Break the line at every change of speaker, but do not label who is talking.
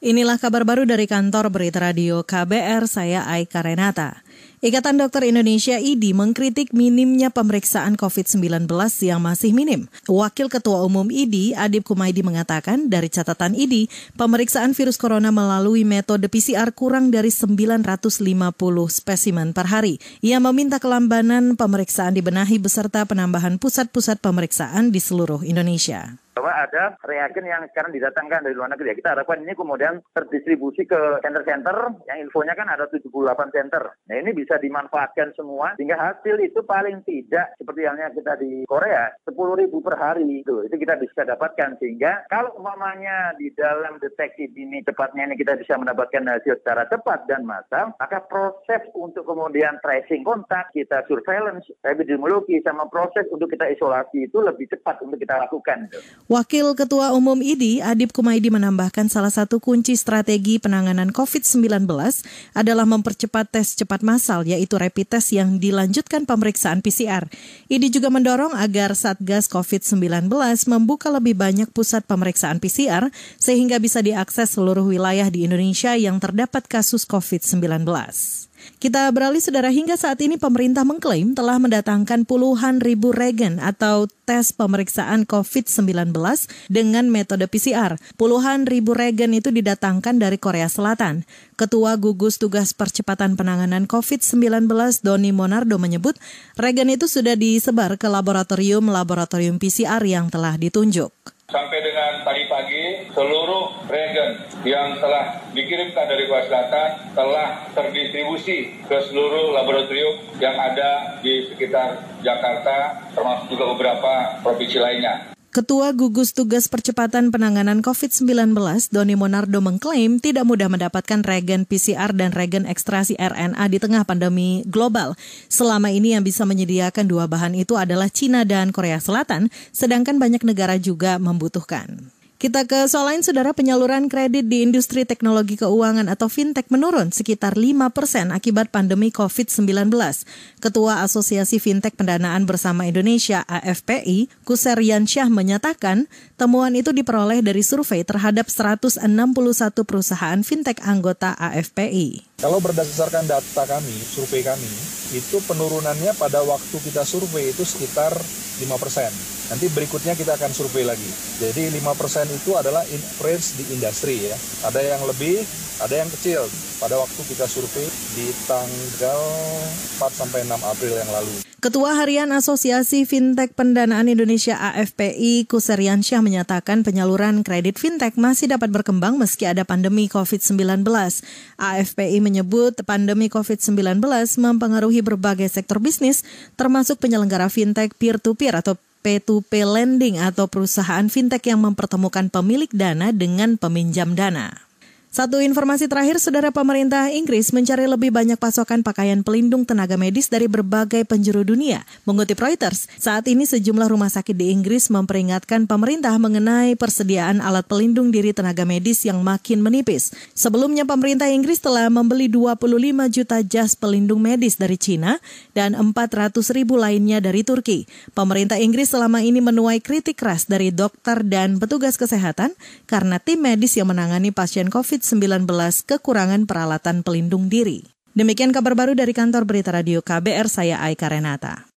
Inilah kabar baru dari kantor Berita Radio KBR, saya Aika Renata. Ikatan Dokter Indonesia IDI mengkritik minimnya pemeriksaan COVID-19 yang masih minim. Wakil Ketua Umum IDI, Adib Kumaidi mengatakan dari catatan IDI, pemeriksaan virus corona melalui metode PCR kurang dari 950 spesimen per hari. Ia meminta kelambanan pemeriksaan dibenahi beserta penambahan pusat-pusat pemeriksaan di seluruh Indonesia
ada reagen yang sekarang didatangkan dari luar negeri. Ya, kita harapkan ini kemudian terdistribusi ke center-center yang infonya kan ada 78 center. Nah ini bisa dimanfaatkan semua sehingga hasil itu paling tidak seperti halnya kita di Korea 10 ribu per hari itu itu kita bisa dapatkan sehingga kalau umpamanya di dalam deteksi ini cepatnya ini kita bisa mendapatkan hasil secara cepat dan massal maka proses untuk kemudian tracing kontak kita surveillance epidemiologi sama proses untuk kita isolasi itu lebih cepat untuk kita lakukan.
Wakil Ketua Umum IDI, Adib Kumaidi menambahkan salah satu kunci strategi penanganan COVID-19 adalah mempercepat tes cepat massal, yaitu rapid test yang dilanjutkan pemeriksaan PCR. IDI juga mendorong agar Satgas COVID-19 membuka lebih banyak pusat pemeriksaan PCR sehingga bisa diakses seluruh wilayah di Indonesia yang terdapat kasus COVID-19. Kita beralih saudara hingga saat ini pemerintah mengklaim telah mendatangkan puluhan ribu regen atau tes pemeriksaan COVID-19 dengan metode PCR. Puluhan ribu regen itu didatangkan dari Korea Selatan. Ketua Gugus Tugas Percepatan Penanganan COVID-19 Doni Monardo menyebut regen itu sudah disebar ke laboratorium-laboratorium PCR yang telah ditunjuk.
Sampai dengan tadi pagi, seluruh regen yang telah dikirimkan dari Korea Selatan telah terdistribusi ke seluruh laboratorium yang ada di sekitar Jakarta, termasuk juga beberapa provinsi lainnya.
Ketua Gugus Tugas Percepatan Penanganan COVID-19, Doni Monardo mengklaim tidak mudah mendapatkan regen PCR dan regen ekstrasi RNA di tengah pandemi global. Selama ini yang bisa menyediakan dua bahan itu adalah Cina dan Korea Selatan, sedangkan banyak negara juga membutuhkan. Kita ke soal lain, saudara penyaluran kredit di industri teknologi keuangan atau fintech menurun sekitar 5 persen akibat pandemi COVID-19. Ketua Asosiasi Fintech Pendanaan Bersama Indonesia AFPI, Kuserian Syah menyatakan temuan itu diperoleh dari survei terhadap 161 perusahaan fintech anggota AFPI.
Kalau berdasarkan data kami, survei kami, itu penurunannya pada waktu kita survei itu sekitar 5%. Nanti berikutnya kita akan survei lagi. Jadi 5% itu adalah range di industri ya. Ada yang lebih, ada yang kecil. Pada waktu kita survei di tanggal 4 sampai 6 April yang lalu.
Ketua Harian Asosiasi Fintech Pendanaan Indonesia AFPI Kuserian Syah menyatakan penyaluran kredit fintech masih dapat berkembang meski ada pandemi COVID-19. AFPI menyebut pandemi COVID-19 mempengaruhi berbagai sektor bisnis termasuk penyelenggara fintech peer-to-peer -peer atau P2P lending atau perusahaan fintech yang mempertemukan pemilik dana dengan peminjam dana. Satu informasi terakhir, saudara pemerintah Inggris mencari lebih banyak pasokan pakaian pelindung tenaga medis dari berbagai penjuru dunia. Mengutip Reuters, saat ini sejumlah rumah sakit di Inggris memperingatkan pemerintah mengenai persediaan alat pelindung diri tenaga medis yang makin menipis. Sebelumnya pemerintah Inggris telah membeli 25 juta jas pelindung medis dari Cina dan 400 ribu lainnya dari Turki. Pemerintah Inggris selama ini menuai kritik keras dari dokter dan petugas kesehatan karena tim medis yang menangani pasien COVID COVID-19 kekurangan peralatan pelindung diri. Demikian kabar baru dari kantor Berita Radio KBR, saya Aika Renata.